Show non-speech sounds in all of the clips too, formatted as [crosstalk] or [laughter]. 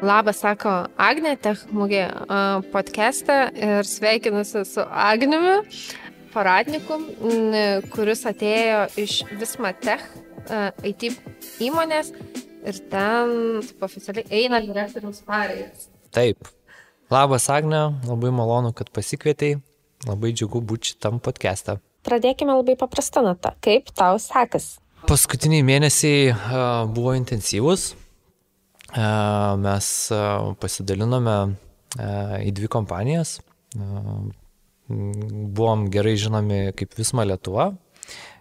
Labas, sako Agnė Techmugė podcast'e ir sveikinusi su Agniumi Paradniku, kuris atėjo iš Vismatech IT įmonės ir ten oficialiai eina direktoriaus pareigas. Taip. Labas, Agne, labai malonu, kad pasikvietei. Labai džiugu būti šitam podcast'e. Pradėkime labai paprastą natą. Kaip tau sekas? Paskutiniai mėnesiai buvo intensyvus. Mes pasidalinome į dvi kompanijas. Buvom gerai žinomi kaip Visma Lietuva.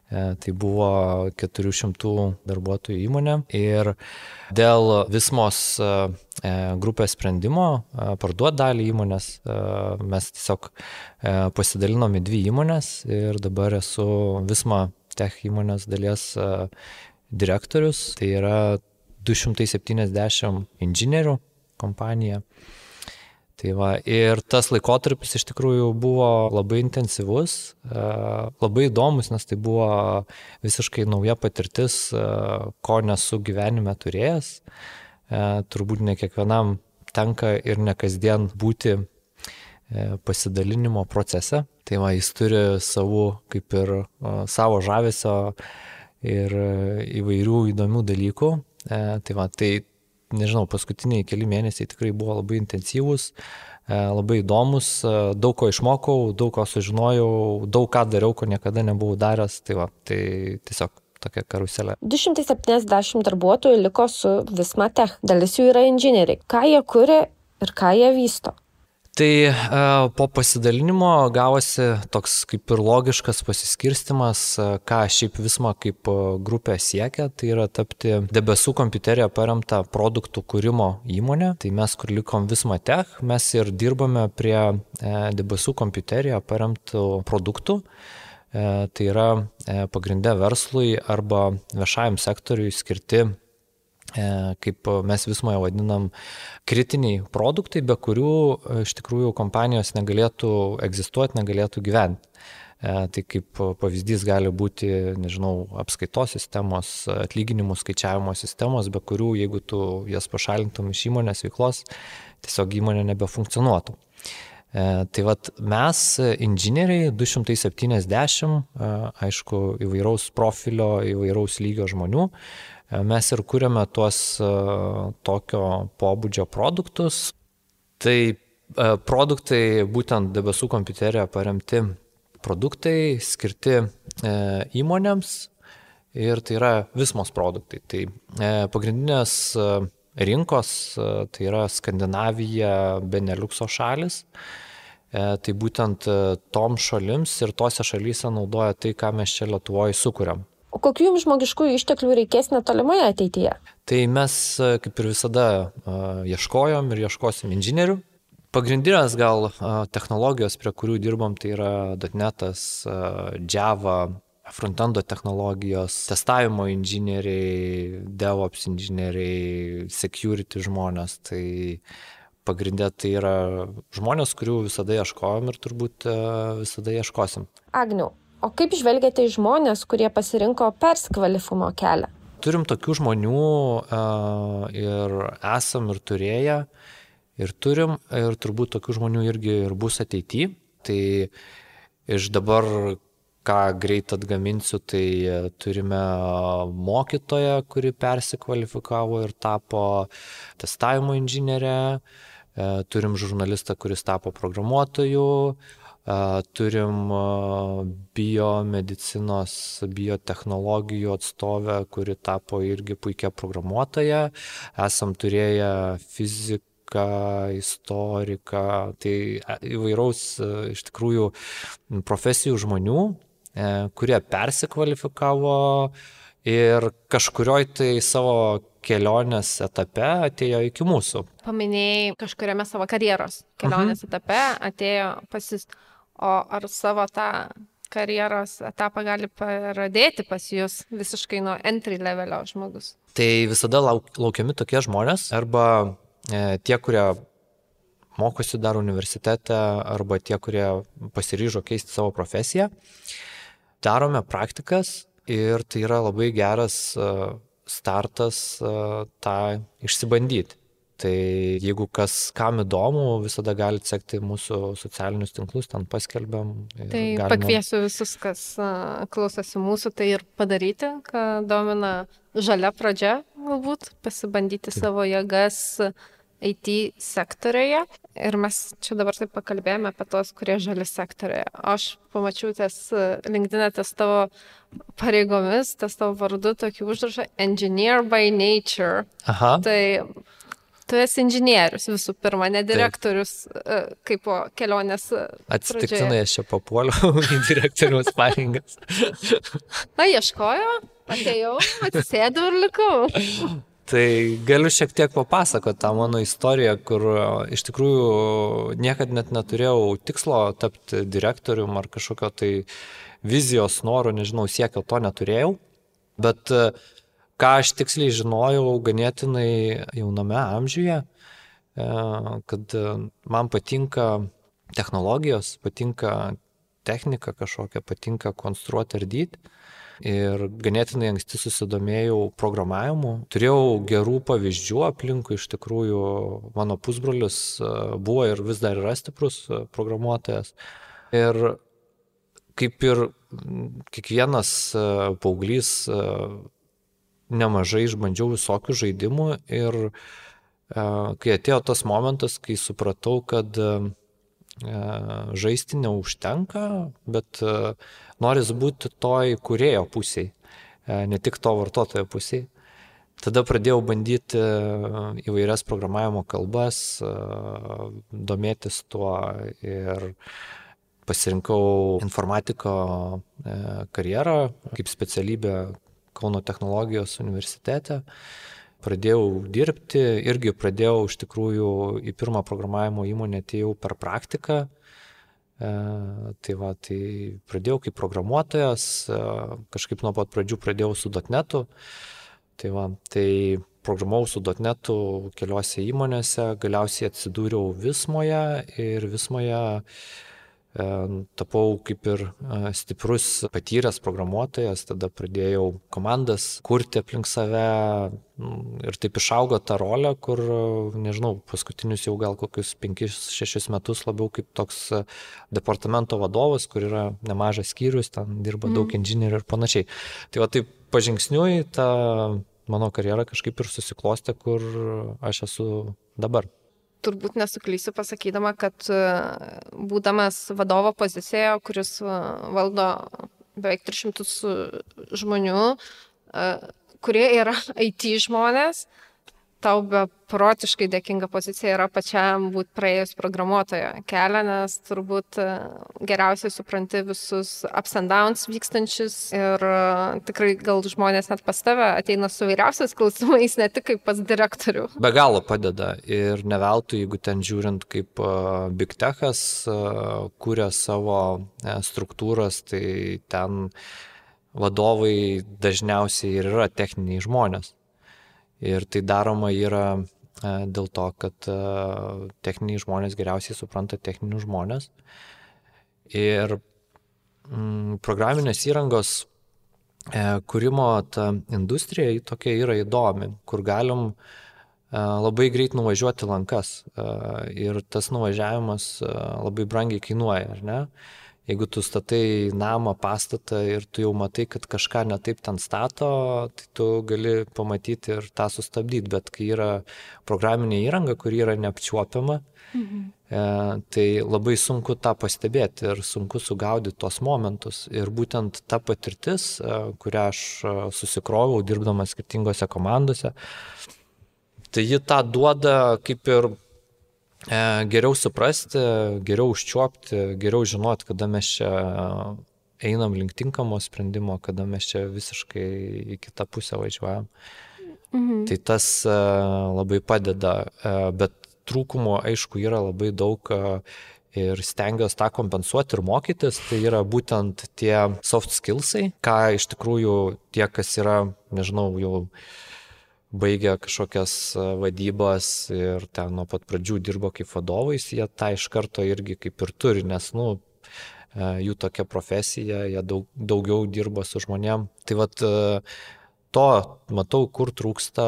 Tai buvo 400 darbuotojų įmonė ir dėl Vismos grupės sprendimo parduoti dalį įmonės mes tiesiog pasidalinom į dvi įmonės ir dabar esu Visma Tech įmonės dalies direktorius. Tai yra 270 inžinierių kompanija. Tai va, ir tas laikotarpis iš tikrųjų buvo labai intensyvus, e, labai įdomus, nes tai buvo visiškai nauja patirtis, e, ko nesu gyvenime turėjęs. E, turbūt ne kiekvienam tenka ir ne kasdien būti pasidalinimo procese. Tai va, jis turi savų, kaip ir savo žavesio ir įvairių įdomių dalykų. E, tai va, tai nežinau, paskutiniai keli mėnesiai tikrai buvo labai intensyvūs, e, labai įdomus, e, daug ko išmokau, daug ko sužinojau, daug ką dariau, ko niekada nebuvau daręs, tai va, tai tiesiog tokia karuselė. 270 darbuotojų liko su Vismatech, dalis jų yra inžinieriai. Ką jie kuria ir ką jie vysto? Tai e, po pasidalinimo gavosi toks kaip ir logiškas pasiskirstimas, e, ką šiaip visma kaip e, grupė siekia, tai yra tapti debesų kompiuterija paremta produktų kūrimo įmonė. Tai mes, kur likom visma tech, mes ir dirbame prie debesų kompiuterija paremtų produktų. Tai yra pagrindę verslui arba viešajam sektoriui skirti E, kaip mes vismoje vadinam, kritiniai produktai, be kurių e, iš tikrųjų kompanijos negalėtų egzistuoti, negalėtų gyventi. E, tai kaip pavyzdys gali būti, nežinau, apskaitos sistemos, atlyginimų skaičiavimo sistemos, be kurių, jeigu tu jas pašalintum iš įmonės veiklos, tiesiog įmonė nebefunkcionuotų. Tai vad mes, inžinieriai, 270, aišku, įvairaus profilio, įvairaus lygio žmonių, mes ir kūrėme tuos e, tokio pobūdžio produktus. Tai e, produktai būtent debesų kompiuterija paremti produktai skirti e, įmonėms ir tai yra vismos produktai. Tai pagrindinės rinkos tai yra Skandinavija, Beneliukso šalis. Tai būtent tom šalims ir tose šalyse naudoja tai, ką mes čia Lietuvoje sukūrėm. Kokių jums žmogiškųjų išteklių reikės netolimoje ateityje? Tai mes, kaip ir visada, ieškojom ir ieškosim inžinierių. Pagrindinės gal technologijos, prie kurių dirbam, tai yra .NET'as, Java, frontendo technologijos, testavimo inžinieriai, DevOps inžinieriai, security žmonės. Tai pagrindė tai yra žmonės, kurių visada ieškojom ir turbūt visada ieškosim. Agniau, O kaip žvelgiate į žmonės, kurie pasirinko persikvalifimo kelią? Turim tokių žmonių ir esam ir turėję, ir turim, ir turbūt tokių žmonių irgi ir bus ateityje. Tai iš dabar, ką greit atgaminsiu, tai turime mokytoją, kuri persikvalifikavo ir tapo testavimo inžinierė, turim žurnalistą, kuris tapo programuotoju, Turim biomedicinos, biotehnologijų atstovę, kuri tapo irgi puikia programuotoja. Esam turėję fiziką, istoriką, tai įvairaus iš tikrųjų profesijų žmonių, e, kurie persikvalifikavo ir kažkurioj tai savo kelionės etape atėjo iki mūsų. Paminėjai kažkuriame savo karjeros kelionės uh mhm. etape atėjo pas jūs. O ar savo tą karjeros etapą gali pradėti pas jūs visiškai nuo entry levelio žmogus? Tai visada lauk, laukiami tokie žmonės arba e, tie, kurie mokosi dar universitete arba tie, kurie pasiryžo keisti savo profesiją. Darome praktikas ir tai yra labai geras e, startas e, tą išsibandyti. Tai jeigu kas kam įdomu, visada galite sekti mūsų socialinius tinklus, ten paskelbiam. Tai galima... pakviesiu visus, kas klausosi mūsų, tai ir padaryti, ką domina žalia pradžia, galbūt pasibandyti Taip. savo jėgas IT sektorėje. Ir mes čia dabar taip pakalbėjome apie tos, kurie žali sektorėje. Aš pamačiau ties linkdinę ties tavo pareigomis, ties tavo vardu tokį užrašą Engineer by Nature. Aha. Tai tu esi inžinierius visų pirma, ne direktorius Taip. kaip po kelionės. Atsitiktinai aš čia papuoliau [laughs] į direktoriaus pareigas. Na, ieškojo, atėjau, atsisėdau ir likau. Tai galiu šiek tiek papasakoti tą mano istoriją, kur e, iš tikrųjų niekad net neturėjau tikslo tapti direktorium ar kažkokio tai vizijos noro, nežinau, siekio to neturėjau. Bet e, ką aš tiksliai žinojau ganėtinai jauname amžiuje, e, kad man patinka technologijos, patinka technika kažkokia, patinka konstruoti ir dyti ir ganėtinai anksti susidomėjau programavimu. Turėjau gerų pavyzdžių aplinkui, iš tikrųjų mano pusbrolis e, buvo ir vis dar yra stiprus e, programuotojas. Ir kaip ir kiekvienas e, paauglys nemažai išbandžiau visokių žaidimų ir kai atėjo tas momentas, kai supratau, kad žaisti neužtenka, bet noris būti toj kurėjo pusėje, ne tik to vartotojo pusėje. Tada pradėjau bandyti e, įvairias programavimo kalbas, e, domėtis tuo ir pasirinkau informatiko e, karjerą kaip specialybę Kauno technologijos universitete. Pradėjau dirbti, irgi pradėjau iš tikrųjų į pirmą programavimo įmonę atėjau per praktiką E, tai va, tai pradėjau kaip programuotojas, e, kažkaip nuo pat pradžių pradėjau su .NETu. Tai va, tai programavau su .NETu keliose įmonėse, galiausiai atsidūriau Vismoje ir Vismoje E, tapau kaip ir e, stiprus patyręs programuotojas, tada pradėjau komandas kurti aplink save ir taip išaugo ta rolė, kur, nežinau, paskutinius jau gal kokius 5-6 metus labiau kaip toks departamento vadovas, kur yra nemažas skyrius, ten dirba mm. daug inžinierių ir panašiai. Tai va taip pažingsniui ta mano karjera kažkaip ir susiklostė, kur aš esu dabar turbūt nesuklysiu pasakydama, kad e, būdamas vadovo pozicijoje, kuris e, valdo beveik 300 žmonių, e, kurie yra [laughs] IT žmonės, tau beprotiškai dėkinga pozicija yra pačiam būti praėjus programuotojo kelią, nes turbūt e, geriausiai supranti visus ups and downs vykstančius ir e, tikrai gal žmonės net pas tave ateina su vairiausiais klausimais, ne tik kaip pas direktorių. Be galo padeda ir ne veltui, jeigu ten žiūrint, kaip e, Big Techas kūrė savo struktūras, tai ten vadovai dažniausiai ir yra techniniai žmonės. Ir tai daroma yra e, dėl to, kad e, techniniai žmonės geriausiai supranta techninius žmonės. Ir mm, programinės įrangos e, kūrimo ta industrija tokia yra įdomi, kur galim labai greit nuvažiuoti lankas. Ir tas nuvažiavimas labai brangiai kainuoja, ar ne? Jeigu tu statai namą, pastatą ir tu jau matai, kad kažką netaip ten stato, tai tu gali pamatyti ir tą sustabdyti, bet kai yra programinė įranga, kuri yra neapčiuopiama, mhm. e, tai labai sunku tą pastebėti ir sunku sugaudyti tos momentus. Ir būtent ta patirtis, e, kurią aš e, susikroviau dirbdamas skirtingose komandose, tai ji tą duoda kaip ir geriau suprasti, geriau užčiuopti, geriau žinoti, kada mes čia einam link tinkamo sprendimo, kada mes čia visiškai į kitą pusę važiuojam. Mhm. Tai tas e, labai padeda, e, bet trūkumo aišku yra labai daug ir stengiuosi tą kompensuoti ir mokytis, tai yra būtent tie soft skillsai, ką iš tikrųjų tie, kas yra, nežinau, jau baigė kažkokias e, vadybas ir ten nuo pat pradžių dirbo kaip vadovais, jie tą iš karto irgi kaip ir turi, nes, nu, e, jų tokia profesija, jie daug, daugiau dirba su žmonėm. Tai vad, e, to matau, kur trūksta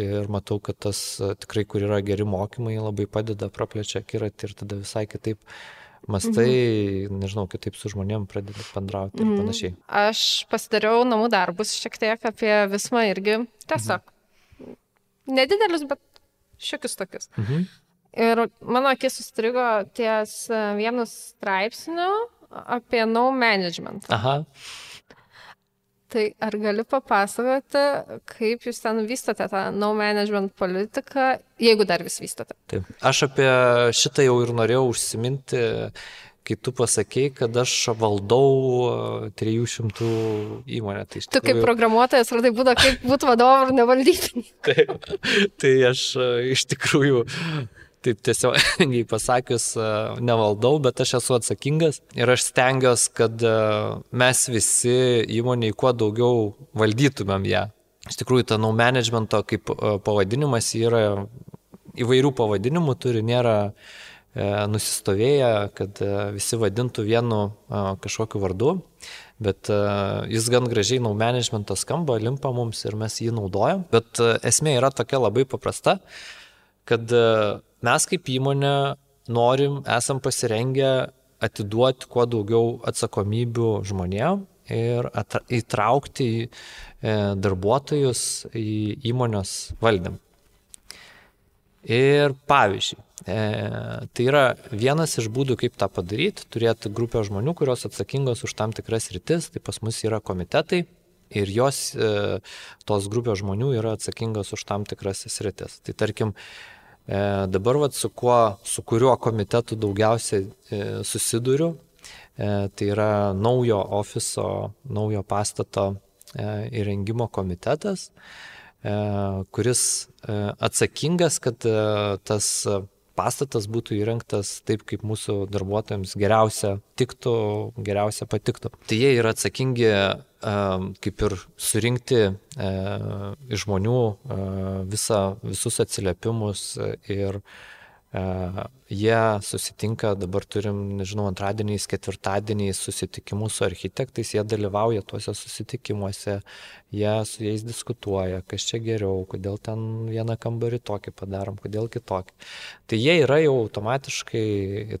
ir matau, kad tas tikrai, kur yra geri mokymai, labai padeda, praplečia akiratį ir tada visai kitaip mastai, mhm. nežinau, kitaip su žmonėm pradedi bendrauti ir mhm. panašiai. Aš pasidariau namų darbus šiek tiek apie vismą irgi tiesiog. Mhm. Nedidelius, bet šiokius tokius. Mhm. Ir mano akis sustrigo ties vienu straipsniu apie no management. Aha. Tai ar gali papasakoti, kaip jūs ten vystote tą no management politiką, jeigu dar vis vystote? Taip. Aš apie šitą jau ir norėjau užsiminti, kai tu pasakėjai, kad aš valdau 300 įmonę. Tai tikrųjų... Tu kaip programuotojas, ar tai būtų kaip būtų vadovas ar nevaldyti? [laughs] Taip. Tai aš iš tikrųjų taip tiesiog pasakius, e, nevaldau, bet aš esu atsakingas ir aš stengiuosi, kad e, mes visi įmoniai kuo daugiau valdytumėm ją. Iš tikrųjų, ta nau managemento kaip e, pavadinimas yra įvairių pavadinimų, turi, nėra nusistovėję, kad visi vadintų vienu kažkokiu vardu, bet jis gan gražiai nau managemento skamba, limpa mums ir mes jį naudojam. Bet esmė yra tokia labai paprasta, kad Mes kaip įmonė norim, esam pasirengę atiduoti kuo daugiau atsakomybių žmonėm ir įtraukti e, darbuotojus į įmonės valdymą. Ir pavyzdžiui, e, tai yra vienas iš būdų, kaip tą padaryti, turėti grupę žmonių, kurios atsakingos už tam tikras rytis, tai pas mus yra komitetai ir jos, e, tos grupės žmonių yra atsakingos už tam tikras rytis. Tai tarkim, E, dabar vat, su, kuo, su kuriuo komitetu daugiausiai e, susiduriu, e, tai yra naujo ofiso, naujo pastato e, įrengimo komitetas, kuris atsakingas, kad tas pastatas būtų įrengtas taip, kaip mūsų darbuotojams geriausia tiktų, geriausia patiktų. Tai jie yra atsakingi kaip ir surinkti iš žmonių visą, visus atsiliepimus ir Jie susitinka, dabar turim, nežinau, antradieniais, ketvirtadieniais susitikimus su architektais, jie dalyvauja tuose susitikimuose, jie su jais diskutuoja, kas čia geriau, kodėl ten vieną kambarį tokį padarom, kodėl kitokį. Tai jie yra jau automatiškai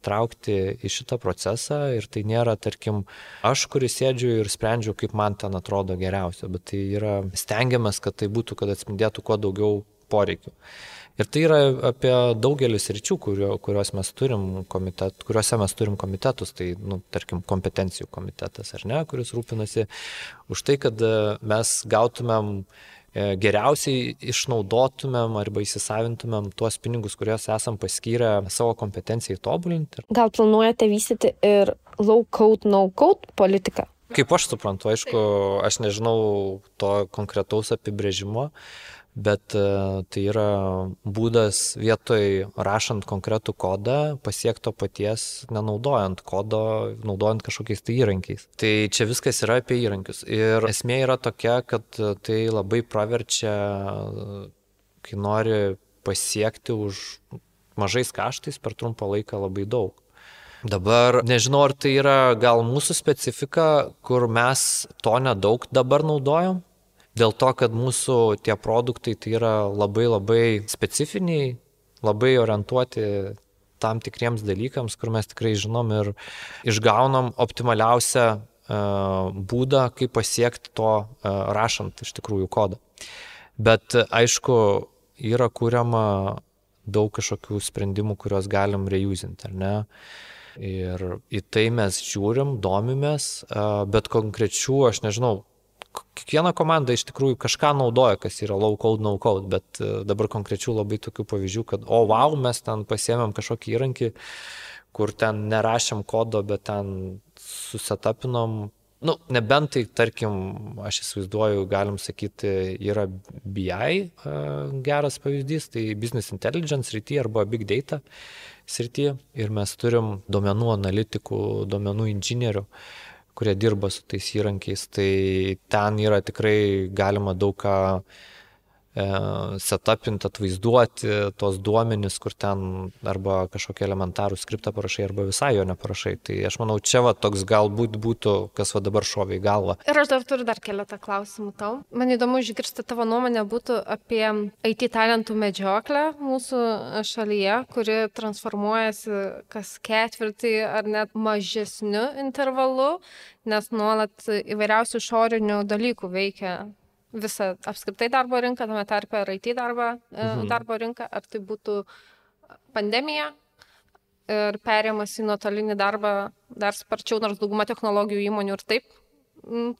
įtraukti į šitą procesą ir tai nėra, tarkim, aš, kuris sėdžiu ir sprendžiu, kaip man ten atrodo geriausia, bet tai yra stengiamės, kad tai būtų, kad atspindėtų kuo daugiau poreikių. Ir tai yra apie daugelis ryčių, kurio, kuriuos mes turim komitet, kuriuose mes turim komitetus, tai, nu, tarkim, kompetencijų komitetas, ar ne, kuris rūpinasi už tai, kad e, mes gautumėm e, geriausiai išnaudotumėm arba įsisavintumėm tuos pinigus, kuriuos esam paskyrę savo kompetencijai tobulinti. Gal planuojate vystyti ir low code, no code politiką? Kaip aš suprantu, aišku, aš nežinau to konkretaus apibrėžimo, bet e, tai yra būdas vietoj rašant konkretų kodą pasiekti to paties, nenaudojant kodo, naudojant kažkokiais tai įrankiais. Tai čia viskas yra apie įrankius. Ir esmė yra tokia, kad tai labai praverčia, kai nori pasiekti už mažais kaštais per trumpą laiką labai daug. Dabar nežinau, ar tai yra gal mūsų specifika, kur mes to nedaug dabar naudojam, Dėl to, kad mūsų tie produktai tai yra labai labai specifiniai, labai orientuoti tam tikriems dalykams, kur mes tikrai žinom ir išgaunam optimaliausią uh, būdą, kaip pasiekti to uh, rašant iš tikrųjų kodą. Bet aišku, yra kuriama daug kažkokių sprendimų, kuriuos galim reusinti, ar ne? Ir į tai mes žiūrim, domimės, bet konkrečių, aš nežinau, kiekviena komanda iš tikrųjų kažką naudoja, kas yra low code, no code, bet e, dabar konkrečių labai tokių pavyzdžių, kad o wow, mes ten pasiemėm kažkokį įrankį, kur ten nerašėm kodo, bet ten susetapinom, nu, nebent tai, tarkim, aš įsivaizduoju, galim sakyti, yra BI e, geras pavyzdys, tai business intelligence srity arba big data srity. Ir mes turim duomenų analitikų, duomenų inžinierių kurie dirba su tais įrankiais, tai ten yra tikrai galima daug ką setupinti, atvaizduoti tos duomenys, kur ten arba kažkokį elementarų skriptą parašai, arba visai jo neparašai. Tai aš manau, čia va toks galbūt būtų, kas va dabar šovė į galvą. Ir aš dar turiu dar keletą klausimų tau. Man įdomu išgirsti tavo nuomonę būtų apie IT talentų medžioklę mūsų šalyje, kuri transformuojasi kas ketvirtį ar net mažesniu intervalu, nes nuolat įvairiausių išorinių dalykų veikia visą apskritai darbo rinką, tame tarpe ir IT darbą, e, mhm. darbo rinką, ar tai būtų pandemija ir perėjimas į nuotolinį darbą dar sparčiau, nors dauguma technologijų įmonių ir taip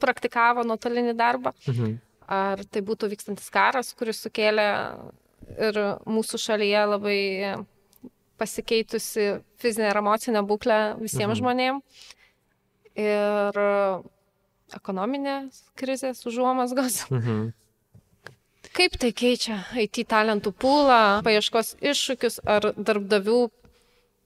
praktikavo nuotolinį darbą. Mhm. Ar tai būtų vykstantis karas, kuris sukėlė ir mūsų šalyje labai pasikeitusi fizinė ir emocinė būklė visiems mhm. žmonėms. Ir ekonominės krizės užuomasgos. Mhm. Kaip tai keičia IT talentų pūlą, paieškos iššūkius ar darbdavių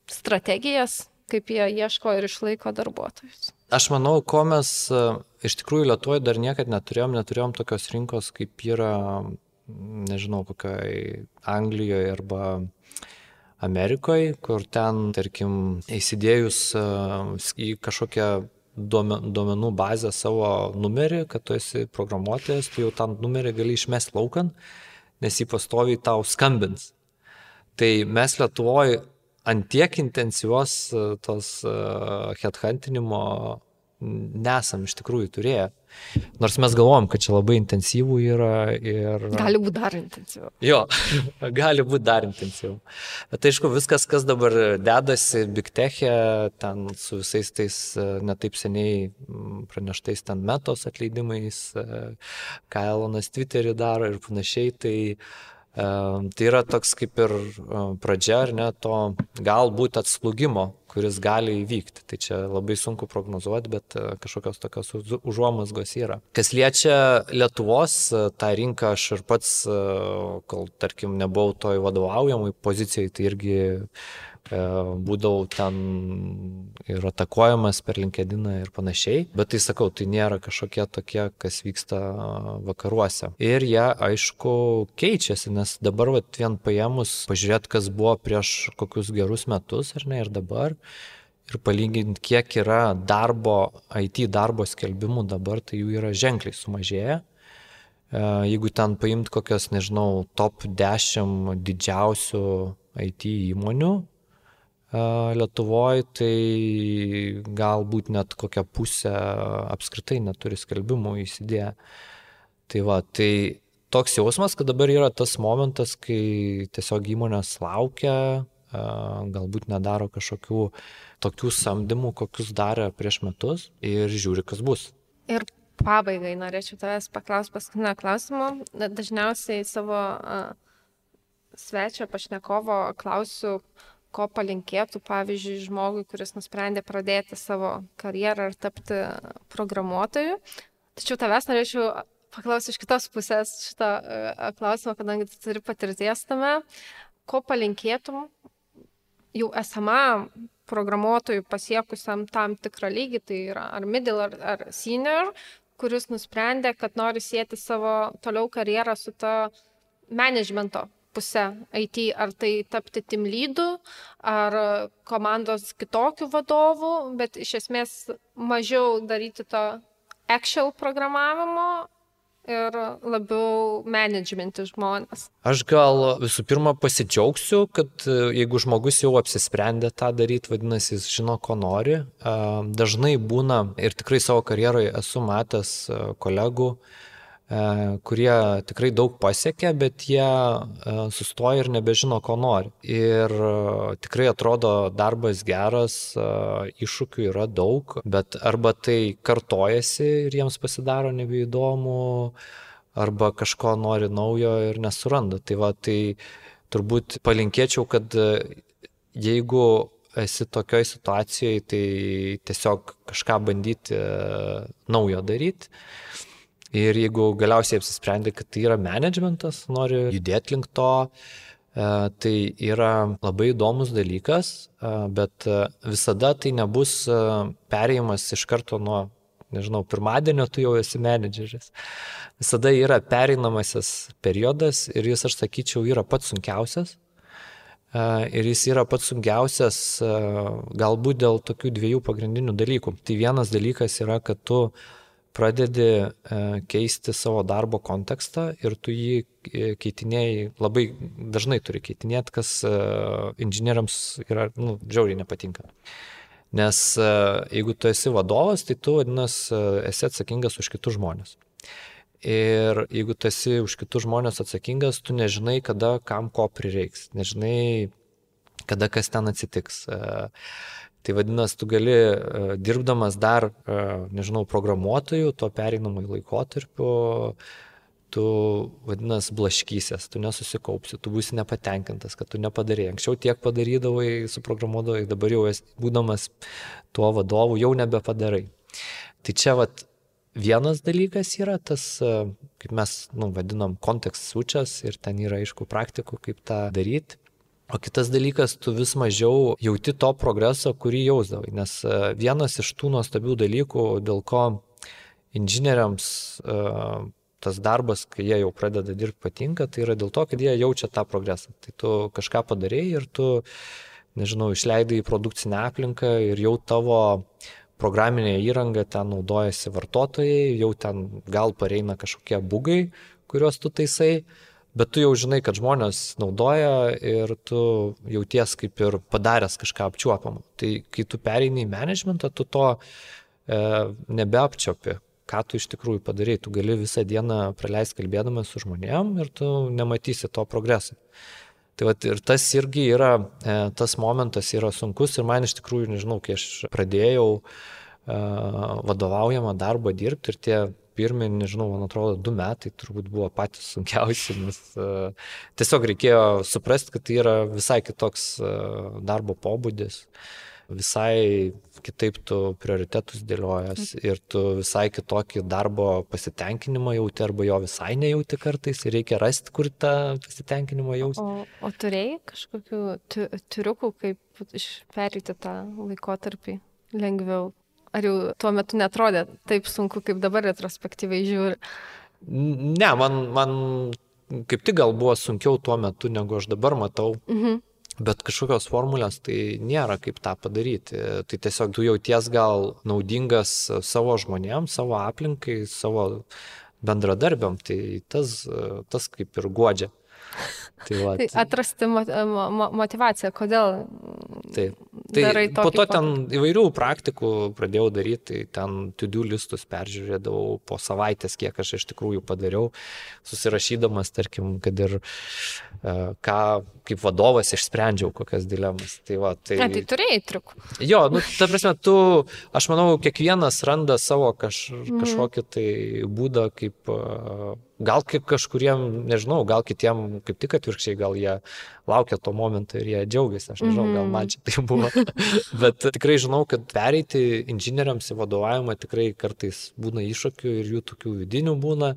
strategijas, kaip jie ieško ir išlaiko darbuotojus? Aš manau, ko mes e, iš tikrųjų Lietuvoje dar niekad neturėjom, neturėjom tokios rinkos, kaip yra, nežinau, kokioje Anglijoje arba Amerikoje, kur ten, tarkim, įsidėjus e, į kažkokią duomenų bazę savo numerį, kad tu esi programuotojas, tu jau tą numerį gali išmesti laukan, nes jį pastoviai tau skambins. Tai mes Lietuvoje ant tiek intensyvios e, tos uh, headhuntinimo nesam iš tikrųjų turėję. Nors mes galvom, kad čia labai intensyvų yra ir... Gali būti dar intensyviau. Jo, [laughs] gali būti dar intensyviau. Bet aišku, viskas, kas dabar dedasi Big Tech'e, ten su visais tais e, netaip seniai praneštais ten metos atleidimais, e, ką Elonas Twitter'į daro ir panašiai, tai uh, Tai yra toks kaip ir pradžia, ar ne, to galbūt atslūgimo, kuris gali įvykti. Tai čia labai sunku prognozuoti, bet e, kažkokios tokios užuomasgos yra. Kas liečia Lietuvos e, tą rinką, aš ir pats, e, kol tarkim nebuvau toj vadovaujamai pozicijai, tai irgi E, būdavau ten ir atakuojamas per LinkedIną ir panašiai, bet tai sakau, tai nėra kažkokie tokie, kas vyksta vakaruose. Ir jie, aišku, keičiasi, nes dabar vat, vien paėmus, pažiūrėt, kas buvo prieš kokius gerus metus, ar ne, ir dabar. Ir palyginti, kiek yra darbo, IT darbo skelbimų dabar, tai jų yra ženkliai sumažėję. E, jeigu ten paimt kokias, nežinau, top 10 didžiausių IT įmonių, Lietuvoje tai galbūt net kokią pusę apskritai neturi skelbimų įsidėję. Tai va, tai toks jausmas, kad dabar yra tas momentas, kai tiesiog įmonės laukia, galbūt nedaro kažkokių tokių samdymų, kokius darė prieš metus ir žiūri, kas bus. Ir pabaigai norėčiau tavęs paklausti paskutinio klausimo. Dažniausiai savo svečio pašnekovo klausiu, ko palinkėtų, pavyzdžiui, žmogui, kuris nusprendė pradėti savo karjerą ir tapti programuotoju. Tačiau tavęs norėčiau paklausyti iš kitos pusės šitą e, klausimą, kadangi tu turi patirties tame, ko palinkėtum jau esamam programuotojui pasiekusiam tam tikrą lygį, tai yra ar middle ar, ar senior, kuris nusprendė, kad nori sėti savo toliau karjerą su to managemento puse IT, ar tai tapti tim lydų, ar komandos kitokių vadovų, bet iš esmės mažiau daryti to actual programavimo ir labiau managementį žmonės. Aš gal visų pirma pasidžiaugsiu, kad e, jeigu žmogus jau apsisprendė tą daryti, vadinasi, jis žino, ko nori. Dažnai būna ir tikrai savo karjeroje esu matęs e, kolegų, E, kurie tikrai daug pasiekia, bet jie e, sustoja ir nebežino, ko nori. Ir e, tikrai atrodo darbas geras, iššūkių yra daug, bet arba tai kartojasi ir jiems pasidaro nebeįdomu, arba kažko nori naujo ir nesuranda. Tai va, tai turbūt palinkėčiau, kad jeigu esi tokioj situacijoje, tai tiesiog kažką bandyti naujo daryti Ir jeigu galiausiai apsisprendė, kad tai yra managementas, nori judėti link to, e, tai yra labai įdomus dalykas, e, bet e, visada tai nebus perėjimas iš karto nuo nežinau, pirmadienio tu jau esi menedžeris. Visada yra pereinamasis periodas ir jis, aš sakyčiau, yra pats sunkiausias. Ir jis yra pats sunkiausias galbūt dėl tokių dviejų pagrindinių dalykų. Tai vienas dalykas yra, kad tu pradedi keisti savo darbo kontekstą ir tu jį e, keitinėjai, labai dažnai turi keitinėti, kas inžinieriams yra, nu, džiauriai nepatinka. Nes jeigu tu esi vadovas, tai tu, vadinasi, esi atsakingas už kitus žmonės. Ir jeigu tu esi už kitus žmonės atsakingas, tu nežinai, kada kam ko prireiks, nežinai, kada kas ten atsitiks. E, tai vadinasi, tu gali e, dirbdamas dar, e, nežinau, programuotojų, to pereinamai laikotarpiu, tu, vadinasi, blaškysies, tu nesusikaupsi, tu būsi nepatenkintas, kad tu nepadarėjai. Anksčiau tiek padarydavai, suprogramuodavai, dabar jau esi, būdamas tuo vadovu, jau nebepadarai. Tai čia, vat, Vienas dalykas yra tas, kaip mes nu, vadinam, kontekst sučias ir ten yra aišku praktikų, kaip tą daryti. O kitas dalykas, tu vis mažiau jauti to progreso, kurį jausdavai. Nes e, vienas iš tų nuostabių dalykų, dėl ko inžinieriams e, tas darbas, kai jie jau pradeda dirbti, patinka, tai yra dėl to, kad jie jaučia tą progresą. Tai tu kažką padarėjai ir tu, nežinau, išleidai į produkcinę aplinką ir jau tavo programinė įranga, ten naudojasi vartotojai, jau ten gal pareina kažkokie bugai, kuriuos tu taisai, bet tu jau žinai, kad žmonės naudoja ir tu jauties kaip ir padaręs kažką apčiuopamą. Tai kai tu pereini į managementą, tu to e, nebeapčiopi, ką tu iš tikrųjų padarai. Tu gali visą dieną praleisti kalbėdamas su žmonėm ir tu nematysi to progreso. Tai vat, ir tas irgi yra, e, tas momentas yra sunkus ir man iš tikrųjų, nežinau, kai aš pradėjau e, vadovaujamą darbą dirbti ir tie pirmie, nežinau, man atrodo, du metai turbūt buvo patys sunkiausi, nes uh, tiesiog reikėjo suprasti, kad tai yra visai kitoks uh, darbo pobūdis. Visai kitaip tu prioritetus dėliojas mhm. ir tu visai kitokį darbo pasitenkinimą jauti arba jo visai nejauti kartais ir reikia rasti, kur tą pasitenkinimą jausti. O, o turėjai kažkokių triukų, kaip perėti tą laikotarpį lengviau? Ar jau tuo metu netrodė taip sunku, kaip dabar retrospektyviai žiūri? Ne, man, man kaip tik gal buvo sunkiau tuo metu, negu aš dabar matau. Mhm. Bet kažkokios formulės tai nėra kaip tą padaryti. Tai tiesiog tu jauties gal naudingas savo žmonėms, savo aplinkai, savo bendradarbiam, tai tas, tas kaip ir godžia. Tai, va, tai atrasti motivaciją, kodėl. Taip. Tai po to ten įvairių praktikų pradėjau daryti, tai ten to-do listus peržiūrėdavau po savaitės, kiek aš iš tikrųjų padariau, susirašydamas, tarkim, kad ir uh, ką kaip vadovas išsprendžiau kokias dilemas. Tai, va, tai... A, tai turėjai triukų. Jo, nu, ta prasme, tu, aš manau, kiekvienas randa savo kaž, mhm. kažkokį tai būdą, kaip uh, Gal kaip kažkuriem, nežinau, gal kitiem kaip tik atvirkščiai, gal jie laukia to momento ir jie džiaugiasi, aš nežinau, gal man čia tai buvo. [laughs] Bet tikrai žinau, kad pereiti inžinieriams į vadovavimą tikrai kartais būna iššūkių ir jų tokių vidinių būna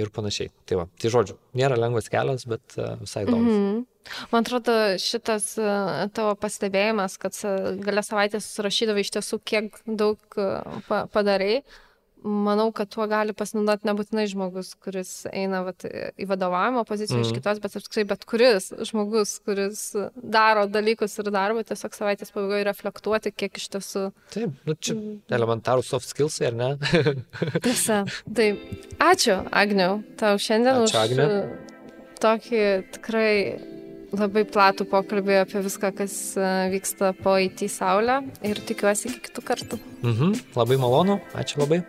ir panašiai. Tai va, tai žodžiu, nėra lengvas kelias, bet e, visai įdomus. Mm -hmm. Man atrodo, šitas e, tavo pastebėjimas, kad galę savaitės surašydavai iš tiesų, kiek daug e, padarai, manau, kad tuo gali pasinaudoti nebūtinai žmogus, kuris eina vat, į vadovavimo poziciją mm. iš mhm. kitos, bet apskritai bet kuris žmogus, kuris daro dalykus ir darbą, tiesiog savaitės pabaigoje reflektuoti, kiek iš tiesų. Taip, nu čia mm. elementarūs soft skills, ar ne? [laughs] Tiesa. Tai ačiū, Agniau, tau šiandien ačiū, už Agne. tokį tikrai labai platų pokalbį apie viską, kas e, vyksta po IT saulę ir tikiuosi iki kitų kartų. Mhm, labai malonu, ačiū labai.